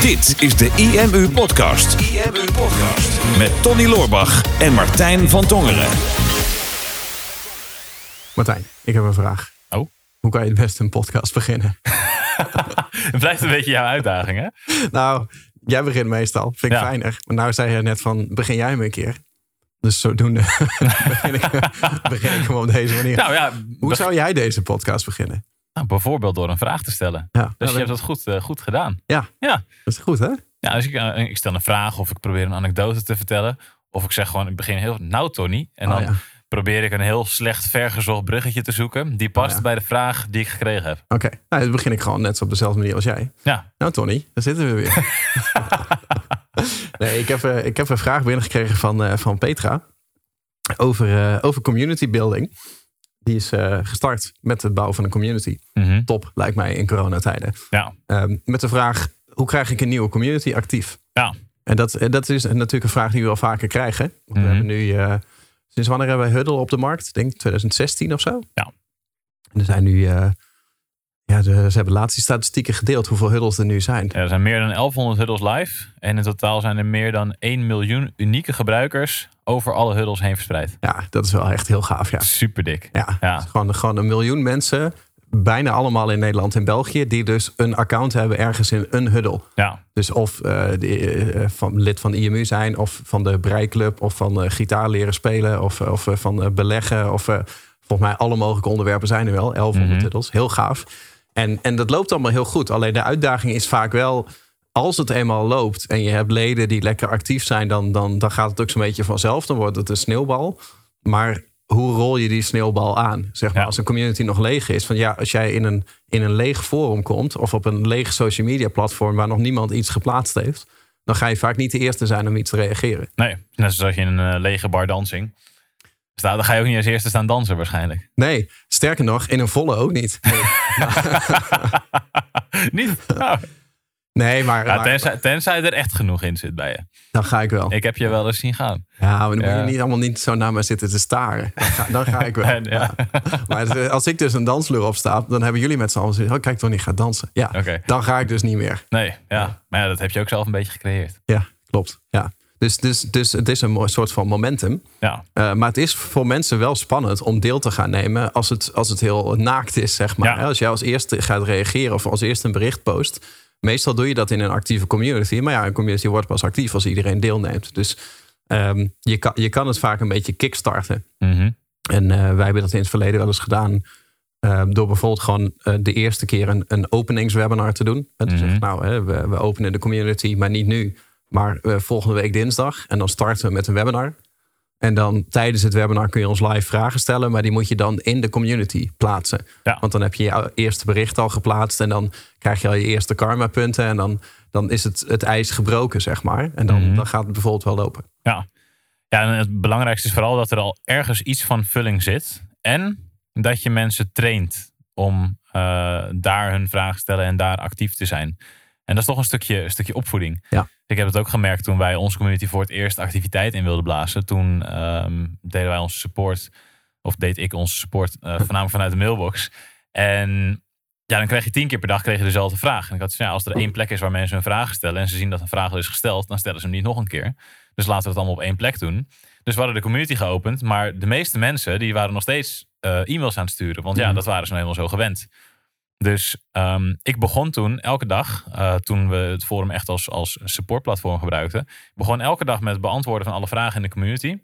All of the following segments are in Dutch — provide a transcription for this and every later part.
Dit is de IMU Podcast. IMU Podcast. Met Tony Loorbach en Martijn van Tongeren. Martijn, ik heb een vraag. Oh. Hoe kan je het beste een podcast beginnen? Het blijft een beetje jouw uitdaging, hè? nou, jij begint meestal. Vind ik Ja. fijner. Maar nou zei je net van, begin jij me een keer. Dus zodoende begin, ik, begin ik gewoon op deze manier. Nou ja, Hoe zou jij deze podcast beginnen? Nou, bijvoorbeeld door een vraag te stellen. Ja, Dus ja, je hebt dat goed, eh, goed gedaan. ja, Ja, dat is goed hè? ja dus ik, eh, ik stel een vraag of ik probeer een anekdote te vertellen. Of ik zeg gewoon, ik begin heel... Nou, Tony. En Oh, dan probeer ik een heel slecht vergezocht bruggetje te zoeken. Die past Oh, bij de vraag die ik gekregen heb. Oké, nou, dan begin ik gewoon net zo op dezelfde manier als jij. Ja, Nou Tony, daar zitten we weer. nee, ik heb, eh, ik heb een vraag binnengekregen van, van Petra. Over, over community building. Die is eh, gestart met het bouwen van een community. Mhm. Top, lijkt mij in coronatijden. ja, Ehm, met de vraag, hoe krijg ik een nieuwe community actief? ja. En dat, eh, dat is natuurlijk een vraag die we wel vaker krijgen. Want Mhm. We hebben nu, eh, sinds wanneer hebben we Huddle op de markt? Ik denk 2016 of zo. Ja. En er zijn nu, ja, de, ze hebben laatst die statistieken gedeeld hoeveel Huddles er nu zijn. Ja, er zijn meer dan 1100 huddles live. En in totaal zijn er meer dan 1 miljoen unieke gebruikers over alle huddles heen verspreid. Ja, dat is wel echt heel gaaf. Ja, Super dik. ja. Gewoon, gewoon een miljoen mensen, bijna allemaal in Nederland en België, die dus een account hebben ergens in een Huddle. Ja, Dus of eh, die, eh, van, lid van de IMU zijn, of van de breiklub, of van eh, gitaar leren spelen, of, of eh, van eh, beleggen. Of eh, volgens mij alle mogelijke onderwerpen zijn er wel. 1100 Mhm. titels, heel gaaf. En, en dat loopt allemaal heel goed. Alleen de uitdaging is vaak wel, als het eenmaal loopt en je hebt leden die lekker actief zijn, dan, dan, dan gaat het ook zo'n beetje vanzelf. Dan wordt het een sneeuwbal. Maar hoe rol je die sneeuwbal aan? Zeg maar, Ja. als een community nog leeg is. Van ja, als jij in een, in een leeg forum komt of op een leeg social media platform waar nog niemand iets geplaatst heeft, dan ga je vaak niet de eerste zijn om iets te reageren. nee. Net zoals je in een eh, lege bar dansing staat. Dan ga je ook niet als eerste staan dansen waarschijnlijk. Nee, sterker nog, in een volle ook niet. Nee, niet? Nou, nee maar, ja, maar tenzij, tenzij er echt genoeg in zit bij je. dan ga ik wel. Ik heb je wel eens zien gaan. Ja, maar dan moet je niet allemaal niet zo naar me zitten te staren. Dan ga, dan ga ik wel. En, ja. Maar het- als ik dus een dansvloer opsta, dan hebben jullie met z'n allen zoiets, oh kijk Tony gaat dansen. Ja, dan ga ik dus niet meer. Nee, ja. Maar ja, dat heb je ook zelf een beetje gecreëerd. Ja, klopt. Ja. Dus, dus, dus het is een soort van momentum. Ja, Uh, maar het is voor mensen wel spannend om deel te gaan nemen als het, als het heel naakt is, zeg maar. Ja. Als jij als eerste gaat reageren of als eerste een bericht post. Meestal doe je dat in een actieve community. Maar ja, een community wordt pas actief als iedereen deelneemt. Dus ehm, je, kan, je kan het vaak een beetje kickstarten. Mhm. En eh, wij hebben dat in het verleden wel eens gedaan. eh, door bijvoorbeeld gewoon eh, de eerste keer een, een openingswebinar te doen. En te zeggen, nou, hè, we, we openen de community, maar niet nu. Maar eh, volgende week dinsdag. En dan starten we met een webinar. En dan tijdens het webinar kun je ons live vragen stellen. Maar die moet je dan in de community plaatsen. Ja. Want dan heb je je eerste bericht al geplaatst. En dan krijg je al je eerste karma punten. En dan, dan is het, het ijs gebroken, zeg maar. En dan, Mhm. dan gaat het bijvoorbeeld wel lopen. ja. Ja, en het belangrijkste is vooral dat er al ergens iets van vulling zit. En dat je mensen traint om eh, daar hun vragen stellen en daar actief te zijn. En dat is toch een stukje, een stukje opvoeding. Ja. Ik heb het ook gemerkt toen wij onze community voor het eerst activiteit in wilden blazen. Toen ehm, deden wij onze support, of deed ik onze support, eh, voornamelijk vanuit de mailbox. En ja, dan krijg je tien keer per dag kreeg je dezelfde vraag. En ik had ja, als er één plek is waar mensen hun vragen stellen en ze zien dat een vraag al is gesteld, dan stellen ze hem niet nog een keer. Dus laten we het allemaal op één plek doen. Dus we hadden de community geopend, maar de meeste mensen die waren nog steeds eh, e-mails aan het sturen. Want ja, Mhm. dat waren ze nou helemaal zo gewend. Dus ehm, ik begon toen elke dag, eh, toen we het forum echt als, als supportplatform gebruikten, ik begon elke dag met het beantwoorden van alle vragen in de community.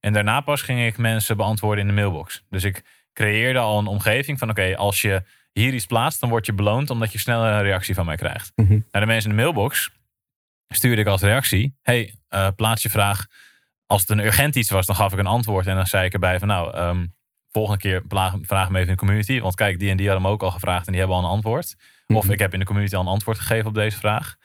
En daarna pas ging ik mensen beantwoorden in de mailbox. Dus ik creëerde al een omgeving van oké, als je hier iets plaatst, dan word je beloond omdat je sneller een reactie van mij krijgt. Mhm. Naar de mensen in de mailbox stuurde ik als reactie, hey, eh, plaats je vraag. Als het een urgent iets was, dan gaf ik een antwoord en dan zei ik erbij van nou, ehm, volgende keer vraag me even in de community. Want kijk, die en die hadden me ook al gevraagd en die hebben al een antwoord. Of Mhm. ik heb in de community al een antwoord gegeven op deze vraag.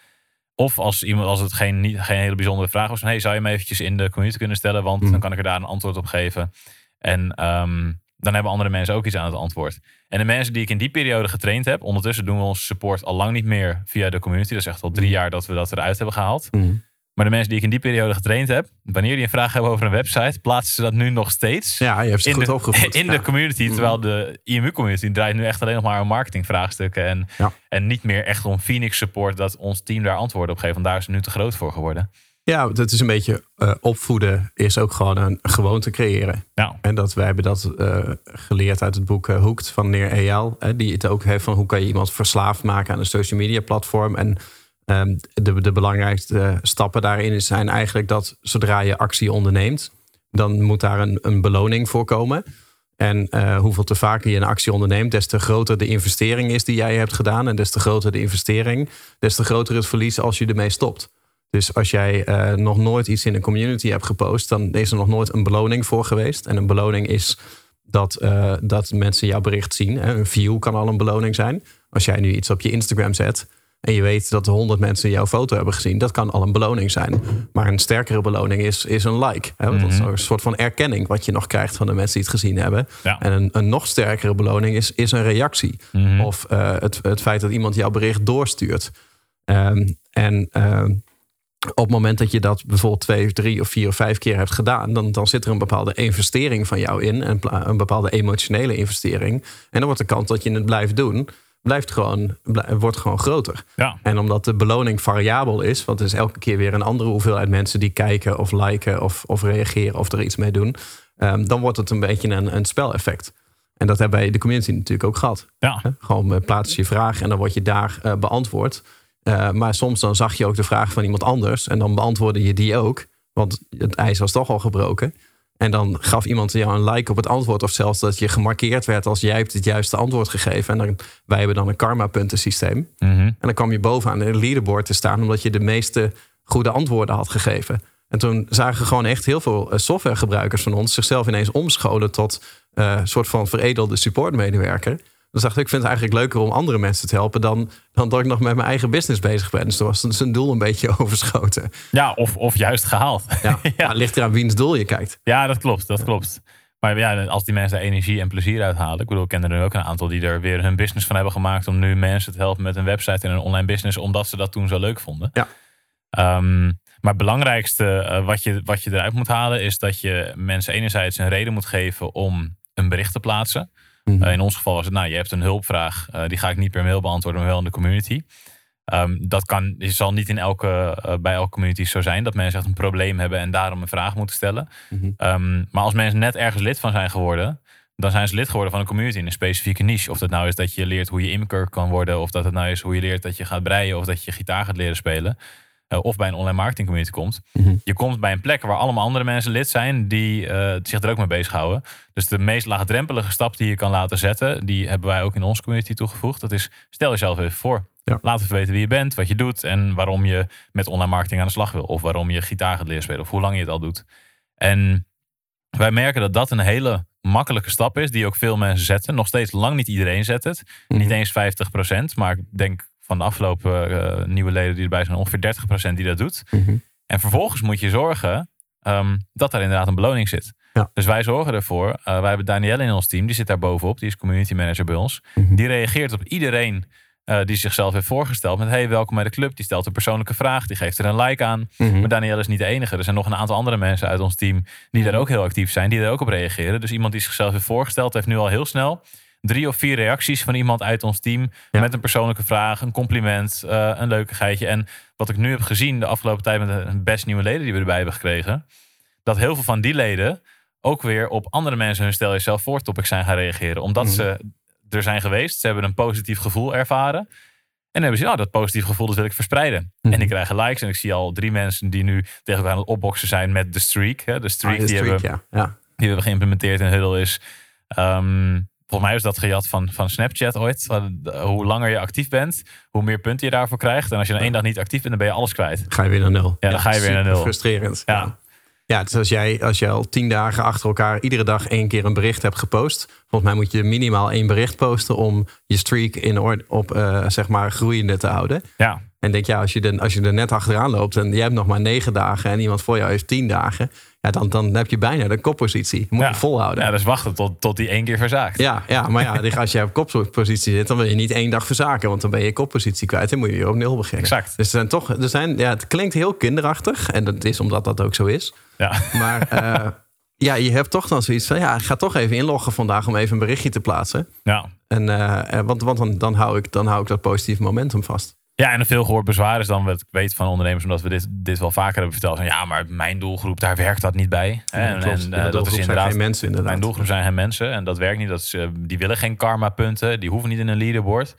Of als, iemand, als het geen, niet, geen hele bijzondere vraag was van hey, zou je me eventjes in de community kunnen stellen? Want Mhm. dan kan ik er daar een antwoord op geven. En ehm, dan hebben andere mensen ook iets aan het antwoord. En de mensen die ik in die periode getraind heb, ondertussen doen we onze support al lang niet meer via de community. Dat is echt al drie jaar dat we dat eruit hebben gehaald. Mhm. Maar de mensen die ik in die periode getraind heb, wanneer die een vraag hebben over een website, plaatsen ze dat nu nog steeds. Ja, je hebt ze in goed de, opgevoed. In Ja. de community. Mhm. Terwijl de IMU-community draait nu echt alleen nog maar om marketingvraagstukken. En, Ja. en niet meer echt om Phoenix support dat ons team daar antwoorden op geeft. Want daar is het nu te groot voor geworden. Ja, dat is een beetje eh, opvoeden is ook gewoon een gewoonte creëren. Ja, En dat wij hebben dat eh, geleerd uit het boek eh, Hooked van meneer Eyal. Die het ook heeft van hoe kan je iemand verslaafd maken aan een social media platform. En ehm, de, de belangrijkste stappen daarin zijn eigenlijk dat zodra je actie onderneemt, dan moet daar een, een beloning voor komen. En eh, hoeveel te vaker je een actie onderneemt, des te groter de investering is die jij hebt gedaan. En des te groter de investering, des te groter het verlies als je ermee stopt. Dus als jij eh, nog nooit iets in een community hebt gepost, dan is er nog nooit een beloning voor geweest. En een beloning is dat, eh, dat mensen jouw bericht zien. Een view kan al een beloning zijn. Als jij nu iets op je Instagram zet en je weet dat 100 mensen jouw foto hebben gezien, dat kan al een beloning zijn. Maar een sterkere beloning is, is een like. Hè. Want Dat is Mhm. een soort van erkenning wat je nog krijgt van de mensen die het gezien hebben. Ja. En een, een nog sterkere beloning is, is een reactie. Mhm. Of eh, het, het feit dat iemand jouw bericht doorstuurt. Ehm, en ehm, op het moment dat je dat bijvoorbeeld twee, drie of vier of vijf keer hebt gedaan, dan, dan zit er een bepaalde investering van jou in. Een, een bepaalde emotionele investering. En dan wordt de kans dat je het blijft doen, blijft gewoon, wordt gewoon groter. ja. En omdat de beloning variabel is, want het is elke keer weer een andere hoeveelheid mensen die kijken of liken of, of reageren of er iets mee doen, ehm, dan wordt het een beetje een, een speleffect. En dat hebben wij in de community natuurlijk ook gehad. ja. Gewoon eh, plaats je vraag en dan word je daar eh, beantwoord. Eh, maar soms dan zag je ook de vraag van iemand anders en dan beantwoordde je die ook. Want het ijs was toch al gebroken. En dan gaf iemand jou een like op het antwoord. Of zelfs dat je gemarkeerd werd als jij hebt het juiste antwoord gegeven. En dan, wij hebben dan een karma puntensysteem. Mhm. En dan kwam je bovenaan de leaderboard te staan omdat je de meeste goede antwoorden had gegeven. En toen zagen gewoon echt heel veel eh, softwaregebruikers van ons zichzelf ineens omscholen tot eh, een soort van veredelde supportmedewerker. Dus dacht ik, ik vind het eigenlijk leuker om andere mensen te helpen dan, dan dat ik nog met mijn eigen business bezig ben. Dus toen was zijn doel een beetje overschoten. ja of, of juist gehaald. Ja, ja. het ligt eraan wiens doel je kijkt. Ja, dat klopt. Dat klopt. Maar ja, als die mensen energie en plezier uithalen. Ik bedoel, ik ken er nu ook een aantal die er weer hun business van hebben gemaakt. Om nu mensen te helpen met een website en een online business. Omdat ze dat toen zo leuk vonden. Ja. Ehm, maar het belangrijkste eh, wat, je, wat je eruit moet halen. Is dat je mensen enerzijds een reden moet geven om een bericht te plaatsen. Mhm. Eh, in ons geval was het, nou, je hebt een hulpvraag. eh, die ga ik niet per mail beantwoorden, maar wel in de community. Ehm, dat kan, het zal niet in elke, eh, bij elke community zo zijn. Dat mensen echt een probleem hebben en daarom een vraag moeten stellen. Mhm. Ehm, maar als mensen net ergens lid van zijn geworden, dan zijn ze lid geworden van een community in een specifieke niche. Of dat nou is dat je leert hoe je imker kan worden, of dat het nou is hoe je leert dat je gaat breien, of dat je gitaar gaat leren spelen. Eh, of bij een online marketing community komt. Mhm. Je komt bij een plek waar allemaal andere mensen lid zijn die eh, zich er ook mee bezighouden. Dus de meest laagdrempelige stap die je kan laten zetten, die hebben wij ook in onze community toegevoegd. Dat is stel jezelf even voor. Ja. Laat even weten wie je bent, wat je doet en waarom je met online marketing aan de slag wil. Of waarom je gitaar gaat leren spelen, of hoe lang je het al doet. En wij merken dat dat een hele makkelijke stap is, die ook veel mensen zetten. Nog steeds lang niet iedereen zet het. Mhm. Niet eens 50%, maar ik denk van de afgelopen eh, nieuwe leden die erbij zijn, ongeveer 30% die dat doet. Mhm. En vervolgens moet je zorgen ehm, dat daar inderdaad een beloning zit. Ja. Dus wij zorgen ervoor. eh, wij hebben Danielle in ons team, die zit daar bovenop, die is community manager bij ons. Mhm. Die reageert op iedereen eh, die zichzelf heeft voorgesteld met hey, welkom bij de club. Die stelt een persoonlijke vraag, die geeft er een like aan. Mhm. Maar Danielle is niet de enige. Er zijn nog een aantal andere mensen uit ons team die daar ook heel actief zijn, die er ook op reageren. Dus iemand die zichzelf heeft voorgesteld, heeft nu al heel snel drie of vier reacties van iemand uit ons team Ja. met een persoonlijke vraag, een compliment, eh, een leukigheidje. En wat ik nu heb gezien de afgelopen tijd met de best nieuwe leden die we erbij hebben gekregen, dat heel veel van die leden ook weer op andere mensen hun stel jezelf voor topics zijn gaan reageren. Omdat Mhm. ze er zijn geweest, ze hebben een positief gevoel ervaren. En dan hebben ze, nou, dat positief gevoel dat wil ik verspreiden. Mhm. En die krijgen likes. En ik zie al drie mensen die nu tegen elkaar aan het opboksen zijn met de streak. Hè. De streak, Ah, de die, streak, hebben, ja. ja. die hebben geïmplementeerd in Huddle is. ehm, volgens mij is dat gejat van, van Snapchat ooit. Eh, Hoe langer je actief bent, hoe meer punten je daarvoor krijgt. En als je dan één dag niet actief bent, dan ben je alles kwijt. Ga je weer naar nul. Ja, dan ga je weer naar nul. Frustrerend. Ja. Ja. Ja, dus als jij, als jij al tien dagen achter elkaar iedere dag één keer een bericht hebt gepost. Volgens mij moet je minimaal één bericht posten om je streak in orde, op eh, zeg maar groeiende te houden. Ja, En denk, ja, als je, er, als je er net achteraan loopt en je hebt nog maar negen dagen en iemand voor jou heeft tien dagen, ja, dan, dan heb je bijna de koppositie. Moet je volhouden. Ja, dus wachten tot, tot die één keer verzaakt. Ja, ja maar ja, als je op koppositie zit, dan wil je niet één dag verzaken, want dan ben je koppositie kwijt en moet je weer op nul beginnen. Exact. Dus er zijn toch, er zijn, ja, het klinkt heel kinderachtig en dat is omdat dat ook zo is. Ja. Maar uh, ja, je hebt toch dan zoiets van, ja, ik ga toch even inloggen vandaag om even een berichtje te plaatsen. Ja. En, uh, want want dan, dan, hou ik, dan hou ik dat positieve momentum vast. Ja, en een veel gehoord bezwaar is dan wat ik weet van ondernemers, omdat we dit, dit wel vaker hebben verteld. Van, ja, maar mijn doelgroep, daar werkt dat niet bij. Ja, en, en uh, dat is inderdaad. Geen mensen, inderdaad. Mijn doelgroep zijn geen mensen en dat werkt niet. Dat is, die willen geen karma-punten, die hoeven niet in een leaderboard.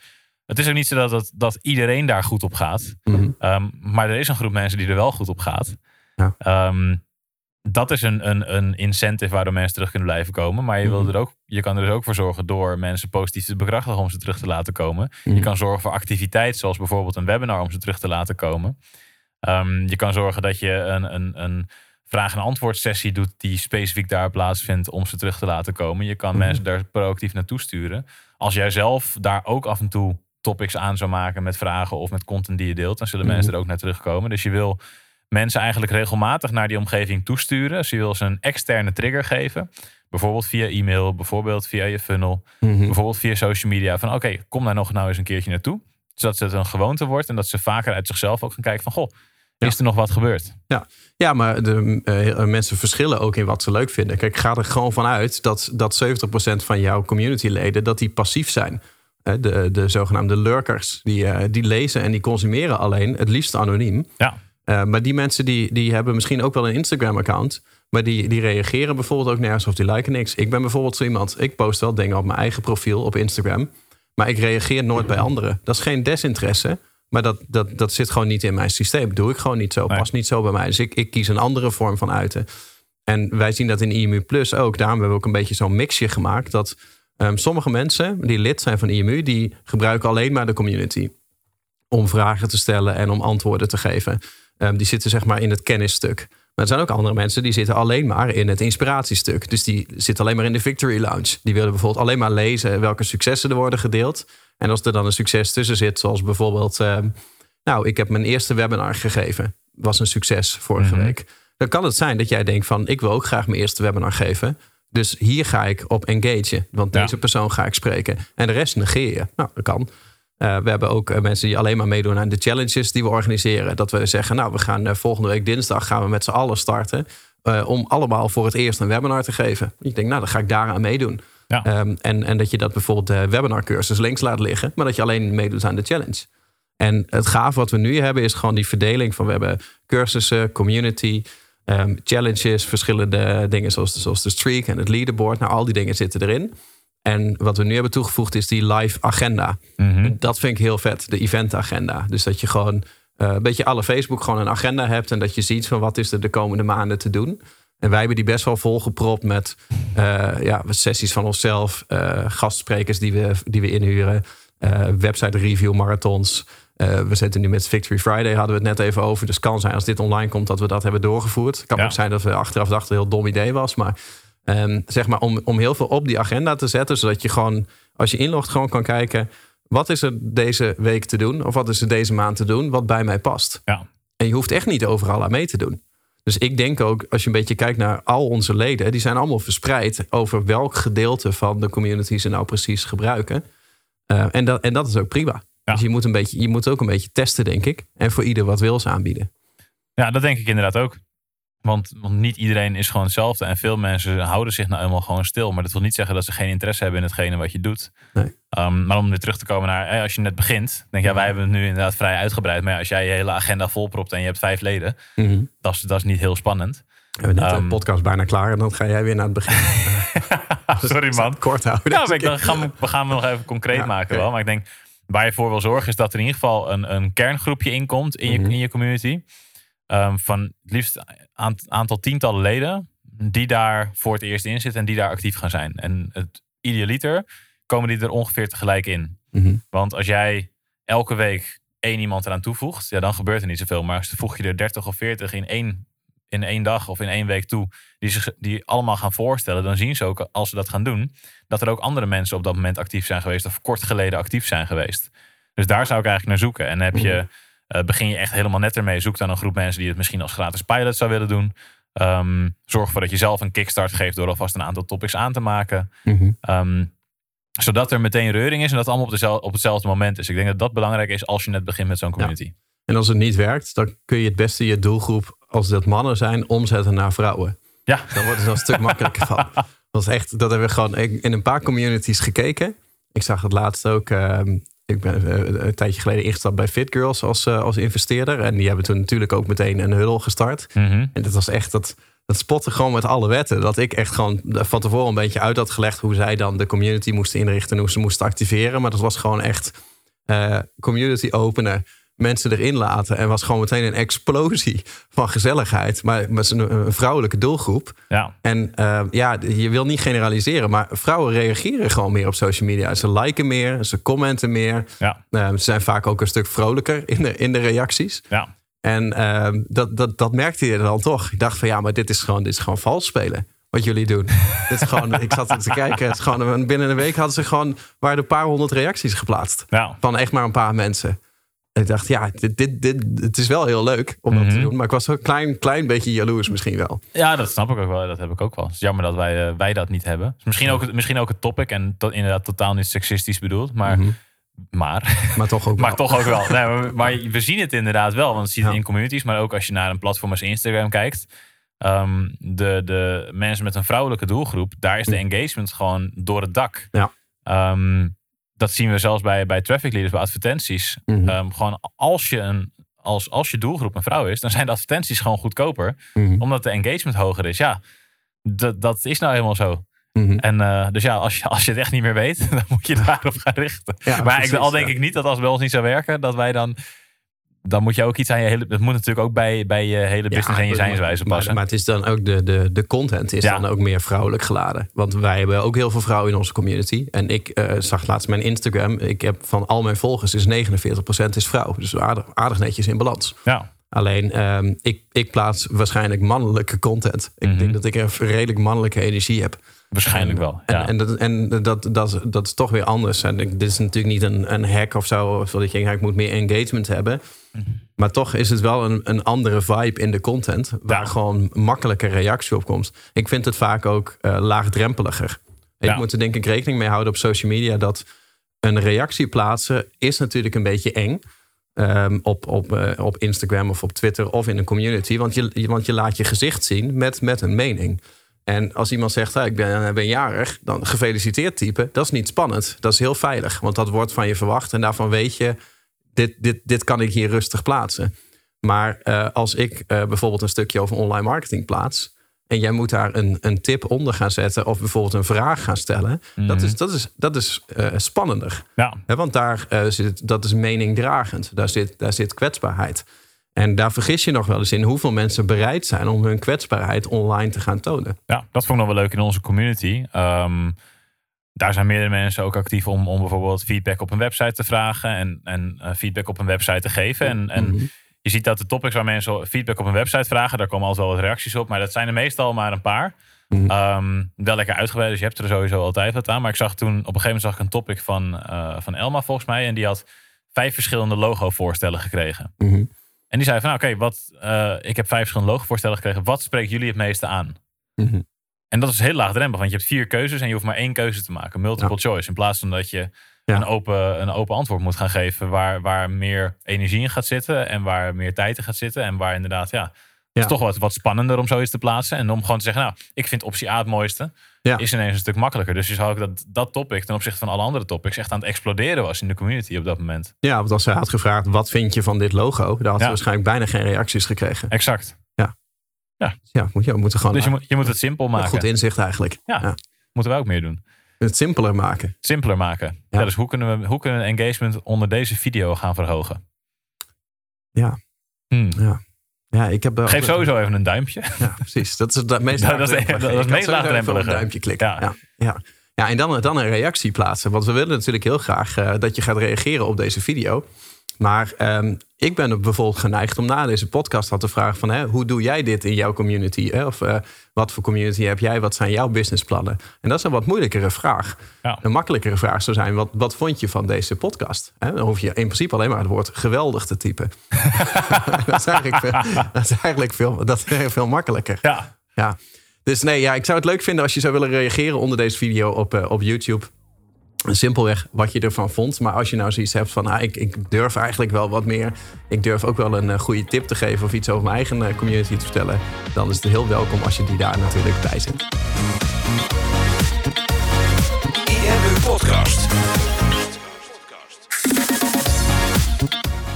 Het is ook niet zo dat, dat, dat iedereen daar goed op gaat. Mm -hmm. um, maar er is een groep mensen die er wel goed op gaat. Ja. Um, dat is een, een, een incentive waardoor mensen terug kunnen blijven komen. Maar je, wil Mhm. er ook, je kan er dus ook voor zorgen door mensen positief te bekrachtigen om ze terug te laten komen. Mhm. Je kan zorgen voor activiteit, zoals bijvoorbeeld een webinar om ze terug te laten komen. Um, je kan zorgen dat je een, een, een vraag- en antwoord sessie doet die specifiek daar plaatsvindt om ze terug te laten komen. Je kan Mhm. mensen daar proactief naartoe sturen. Als jij zelf daar ook af en toe topics aan zou maken met vragen of met content die je deelt, dan zullen Mhm. mensen er ook naar terugkomen. Dus je wil mensen eigenlijk regelmatig naar die omgeving toesturen. Dus je wil ze een externe trigger geven. Bijvoorbeeld via e-mail, bijvoorbeeld via je funnel, Mhm. bijvoorbeeld via social media. Van oké, kom daar nog nou eens een keertje naartoe. Zodat het een gewoonte wordt en dat ze vaker uit zichzelf ook gaan kijken van goh, is er nog wat gebeurd? Ja, maar de uh, mensen verschillen ook in wat ze leuk vinden. Kijk, ga er gewoon vanuit dat, dat 70% van jouw communityleden dat die passief zijn. De, de zogenaamde lurkers, die, uh, die lezen en die consumeren alleen, het liefst anoniem. Ja. Uh, maar die mensen die, die hebben misschien ook wel een Instagram-account. Maar die, die reageren bijvoorbeeld ook nergens of die liken niks. Ik ben bijvoorbeeld zo iemand, ik post wel dingen op mijn eigen profiel op Instagram. Maar ik reageer nooit bij anderen. Dat is geen desinteresse. Maar dat, dat, dat zit gewoon niet in mijn systeem. Doe ik gewoon niet zo. Nee. Past niet zo bij mij. Dus ik, ik kies een andere vorm van uiten. En wij zien dat in IMU Plus ook. Daarom hebben we ook een beetje zo'n mixje gemaakt. Dat um, sommige mensen die lid zijn van IMU... die gebruiken alleen maar de community. Om vragen te stellen en om antwoorden te geven. Um, die zitten zeg maar in het kennisstuk. Maar er zijn ook andere mensen die zitten alleen maar in het inspiratiestuk. Dus die zitten alleen maar in de Victory Lounge. Die willen bijvoorbeeld alleen maar lezen welke successen er worden gedeeld. En als er dan een succes tussen zit, zoals bijvoorbeeld... Uh, nou, ik heb mijn eerste webinar gegeven. Was een succes vorige Mhm. week. Dan kan het zijn dat jij denkt van... ik wil ook graag mijn eerste webinar geven. Dus hier ga ik op engagen. Want Ja. deze persoon ga ik spreken. En de rest negeer je. Nou, dat kan. Uh, we hebben ook uh, mensen die alleen maar meedoen aan de challenges die we organiseren. Dat we zeggen, nou, we gaan uh, volgende week dinsdag gaan we met z'n allen starten. om allemaal voor het eerst een webinar te geven. Ik denk, nou, dan ga ik daaraan meedoen. Ja. Um, en, en dat je dat bijvoorbeeld de webinarcursus links laat liggen. Maar dat je alleen meedoet aan de challenge. En het gaaf wat we nu hebben is gewoon die verdeling van... we hebben cursussen, community, um, challenges, verschillende dingen... Zoals de, zoals de streak en het leaderboard. Nou, al die dingen zitten erin. En wat we nu hebben toegevoegd is die live agenda. Mhm. Dat vind ik heel vet, de eventagenda. Dus dat je gewoon uh, een beetje alle Facebook gewoon een agenda hebt... en dat je ziet van wat is er de komende maanden te doen... En wij hebben die best wel volgepropt met uh, ja, sessies van onszelf, uh, gastsprekers die we, die we inhuren, website review marathons. We zitten nu met Victory Friday, hadden we het net even over. Dus kan zijn als dit online komt dat we dat hebben doorgevoerd. Het kan Ja. ook zijn dat we achteraf dachten een heel dom idee was. Maar um, zeg maar om, om heel veel op die agenda te zetten, zodat je gewoon, als je inlogt, gewoon kan kijken. Wat is er deze week te doen? Of wat is er deze maand te doen? Wat bij mij past. Ja. En je hoeft echt niet overal aan mee te doen. Dus ik denk ook, als je een beetje kijkt naar al onze leden, die zijn allemaal verspreid over welk gedeelte van de community ze nou precies gebruiken. Uh, en, dat, en dat is ook prima. Ja. Dus je moet, een beetje, je moet ook een beetje testen, denk ik. En voor ieder wat wils aanbieden. Ja, dat denk ik inderdaad ook. Want, want niet iedereen is gewoon hetzelfde. En veel mensen houden zich nou helemaal gewoon stil. Maar dat wil niet zeggen dat ze geen interesse hebben in hetgene wat je doet. Nee. Um, maar om weer terug te komen naar eh, als je net begint. Denk ja, wij hebben het nu inderdaad vrij uitgebreid. Maar ja, als jij je hele agenda volpropt en je hebt vijf leden. Mm -hmm. dat, is, dat is niet heel spannend. We hebben net um, de podcast bijna klaar. En dan ga jij weer naar het begin. Sorry man. Kort houden. Ja, ik, dan gaan we, we gaan nog even concreet ja, maken okay. wel. Maar ik denk, waar je voor wil zorgen is dat er in ieder geval een, een kerngroepje inkomt in je, mm -hmm. in je community. Um, van het liefst een aantal tientallen leden die daar voor het eerst in zitten en die daar actief gaan zijn. En het idealiter komen die er ongeveer tegelijk in. Mm -hmm. Want als jij elke week één iemand eraan toevoegt, ja, dan gebeurt er niet zoveel. Maar als voeg je er 30 of 40 in één, in één dag of in één week toe, die, zich, die allemaal gaan voorstellen, dan zien ze ook, als ze dat gaan doen, dat er ook andere mensen op dat moment actief zijn geweest of kort geleden actief zijn geweest. Dus daar zou ik eigenlijk naar zoeken. En heb je Eh, begin je echt helemaal net ermee. Zoek dan een groep mensen die het misschien als gratis pilot zou willen doen. Ehm, zorg ervoor dat je zelf een kickstart geeft door alvast een aantal topics aan te maken. Mhm. Ehm, zodat er meteen reuring is en dat het allemaal op, dezelfde, op hetzelfde moment is. Ik denk dat dat belangrijk is als je net begint met zo'n community. En als het niet werkt, dan kun je het beste je doelgroep, als dat mannen zijn, omzetten naar vrouwen. Ja. Dan wordt het een stuk makkelijker van. Dat, is echt, dat hebben we gewoon in een paar communities gekeken. Ik zag het laatst ook. ehm, ik ben eh, een tijdje geleden ingestapt bij Fit Girls als, eh, als investeerder. En die hebben toen natuurlijk ook meteen een huddle gestart. Mhm. En dat was echt dat. Dat spotte gewoon met alle wetten. Dat ik echt gewoon van tevoren een beetje uit had gelegd hoe zij dan de community moesten inrichten en hoe ze moesten activeren. Maar dat was gewoon echt eh, community openen, mensen erin laten. En was gewoon meteen een explosie van gezelligheid. Maar met een, vrouwelijke doelgroep. Ja. En eh, ja, je wil niet generaliseren, maar vrouwen reageren gewoon meer op social media. Ze liken meer, ze commenten meer. Ja. Eh, ze zijn vaak ook een stuk vrolijker in de, in de reacties. Ja. En ehm, dat, dat, dat merkte je dan toch. Ik dacht van ja, maar dit is gewoon, dit is gewoon vals spelen. Wat jullie doen. dit is gewoon, ik zat te kijken. Het is gewoon, binnen een week hadden ze gewoon. waren er een paar honderd reacties geplaatst. Ja. Van echt maar een paar mensen. Ik dacht, ja, dit, dit, dit, het is wel heel leuk om dat te Mhm. doen. Maar ik was een klein, klein beetje jaloers misschien wel. Ja, dat snap ik ook wel. Dat heb ik ook wel. Het is jammer dat wij, eh, wij dat niet hebben. Dus misschien, ook, het- misschien ook het topic. En to- inderdaad totaal niet seksistisch bedoeld. Maar, Mhm. maar, Maar toch ook maar wel. toch ook wel. Nee, maar, maar we zien het inderdaad wel. Want we zien het Ja. in communities. Maar ook als je naar een platform als Instagram kijkt. Ehm, de, de mensen met een vrouwelijke doelgroep. Daar is de engagement gewoon door het dak. Ja. Ehm, dat zien we zelfs bij, bij traffic leaders, bij advertenties. Mhm. Ehm, gewoon als je, een, als, als je doelgroep een vrouw is, dan zijn de advertenties gewoon goedkoper. Mhm. Omdat de engagement hoger is. Ja, dat, dat is nou helemaal zo. Mhm. En eh, dus ja, als je, als je het echt niet meer weet, dan moet je daarop gaan richten. Ja, maar precies, ik, al denk ja. ik niet dat als het bij ons niet zou werken, dat wij dan. Dan moet je ook iets aan je hele. Het moet natuurlijk ook bij, bij je hele business en je zijnswijze maar, passen. maar het is dan ook de, de, de content is Ja. dan ook meer vrouwelijk geladen. Want wij hebben ook heel veel vrouwen in onze community. En ik eh, zag laatst mijn Instagram. Ik heb van al mijn volgers is 49% is vrouw. Dus aardig, aardig netjes in balans. ja, Alleen ehm, ik, ik plaats waarschijnlijk mannelijke content. Ik Mhm. denk dat ik een redelijk mannelijke energie heb. Waarschijnlijk wel. En, Ja. en, dat, en dat, dat, dat is toch weer anders. En ik- dit is natuurlijk niet een, een hack of zo, zodat je denkt, ik moet meer engagement hebben. Mhm. Maar toch is het wel een, een andere vibe in de content, waar Ja. gewoon makkelijke reactie op komt. Ik vind het vaak ook eh, laagdrempeliger. Ik Ja. moet er denk ik rekening mee houden op social media dat een reactie plaatsen is natuurlijk een beetje eng. Ehm, op, op, eh, op Instagram of op Twitter of in een community. Want je, want je laat je gezicht zien met, met een mening. En als iemand zegt, "Ah, ik ben, eh, ben jarig, dan gefeliciteerd typen. Dat is niet spannend. Dat is heel veilig. Want dat wordt van je verwacht. En daarvan weet je, dit, dit, dit kan ik hier rustig plaatsen. Maar eh, als ik eh, bijvoorbeeld een stukje over online marketing plaats. En jij moet daar een, een tip onder gaan zetten. Of bijvoorbeeld een vraag gaan stellen. Dat is, dat is, dat is spannender. ja, want daar zit, dat is meningdragend. Daar zit, daar zit kwetsbaarheid. En daar vergis je nog wel eens in hoeveel mensen bereid zijn om hun kwetsbaarheid online te gaan tonen. ja, dat vond ik nog wel leuk in onze community. Ehm, daar zijn meerdere mensen ook actief om, om bijvoorbeeld feedback op een website te vragen en, en eh, feedback op een website te geven. En, en Mhm. je ziet dat de topics waar mensen feedback op een website vragen, daar komen altijd wel wat reacties op, maar dat zijn er meestal maar een paar. Mhm. Ehm, wel lekker uitgebreid, dus je hebt er sowieso altijd wat aan. Maar ik zag toen, op een gegeven moment zag ik een topic van, eh, van Elma volgens mij. En die had vijf verschillende logo-voorstellen gekregen. Mhm. En die zei van, nou, oké, wat eh, ik heb vijf verschillende logo-voorstellen gekregen. Wat spreekt jullie het meeste aan? Mhm. En dat is heel laagdrempelig, want je hebt vier keuzes en je hoeft maar één keuze te maken. Multiple choice. In plaats van dat je Ja. een, open, een open antwoord moet gaan geven waar, waar meer energie in gaat zitten en waar meer tijd in gaat zitten. En waar inderdaad, ja, het Ja. is toch wat, wat spannender om zoiets te plaatsen. En om gewoon te zeggen, nou, ik vind optie A het mooiste. Ja. Is ineens een stuk makkelijker. Dus je zag ook dat dat topic ten opzichte van alle andere topics echt aan het exploderen was in de community op dat moment. Ja, want als hij had gevraagd, wat vind je van dit logo? Dan had Ja. waarschijnlijk bijna geen reacties gekregen. Exact. Ja, moet je, we moeten gewoon Dus je moet, je moet het simpel maken. goed inzicht eigenlijk. Ja. Moeten wij ook meer doen. Het simpeler maken. Simpeler maken. Ja. dus hoe kunnen, we, hoe kunnen we engagement onder deze video gaan verhogen? Ja. Hmm. Ja, ik heb, eh, Geef sowieso even een duimpje. Ja, precies. Dat is het meest Dat is- is meest laagdrempelige. een duimpje klikken. Ja. Ja. Ja. Ja. en dan, dan een reactie plaatsen. Want we willen natuurlijk heel graag eh, dat je gaat reageren op deze video. Maar ehm, ik ben er bijvoorbeeld geneigd om na deze podcast al te vragen van... Hè, hoe doe jij dit in jouw community? Hè? Of uh, wat voor community heb jij? Wat zijn jouw businessplannen? En dat is een wat moeilijkere vraag. Ja. Een makkelijkere vraag zou zijn, wat, wat vond je van deze podcast? Hè? Dan hoef je in principe alleen maar het woord geweldig te typen. dat, is eigenlijk veel, dat is eigenlijk veel, dat is veel makkelijker. Ja. Ja. Dus nee, ja, ik zou het leuk vinden als je zou willen reageren onder deze video op, uh, op YouTube. Simpelweg wat je ervan vond. Maar als je nou zoiets hebt van, ah, ik, ik durf eigenlijk wel wat meer. Ik durf ook wel een uh, goede tip te geven of iets over mijn eigen uh, community te vertellen. Dan is het heel welkom als je die daar natuurlijk bij zet. IMU Podcast.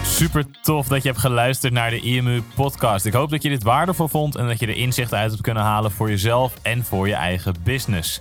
Super tof dat je hebt geluisterd naar de IMU podcast. Ik hoop dat je dit waardevol vond en dat je er inzichten uit hebt kunnen halen voor jezelf en voor je eigen business.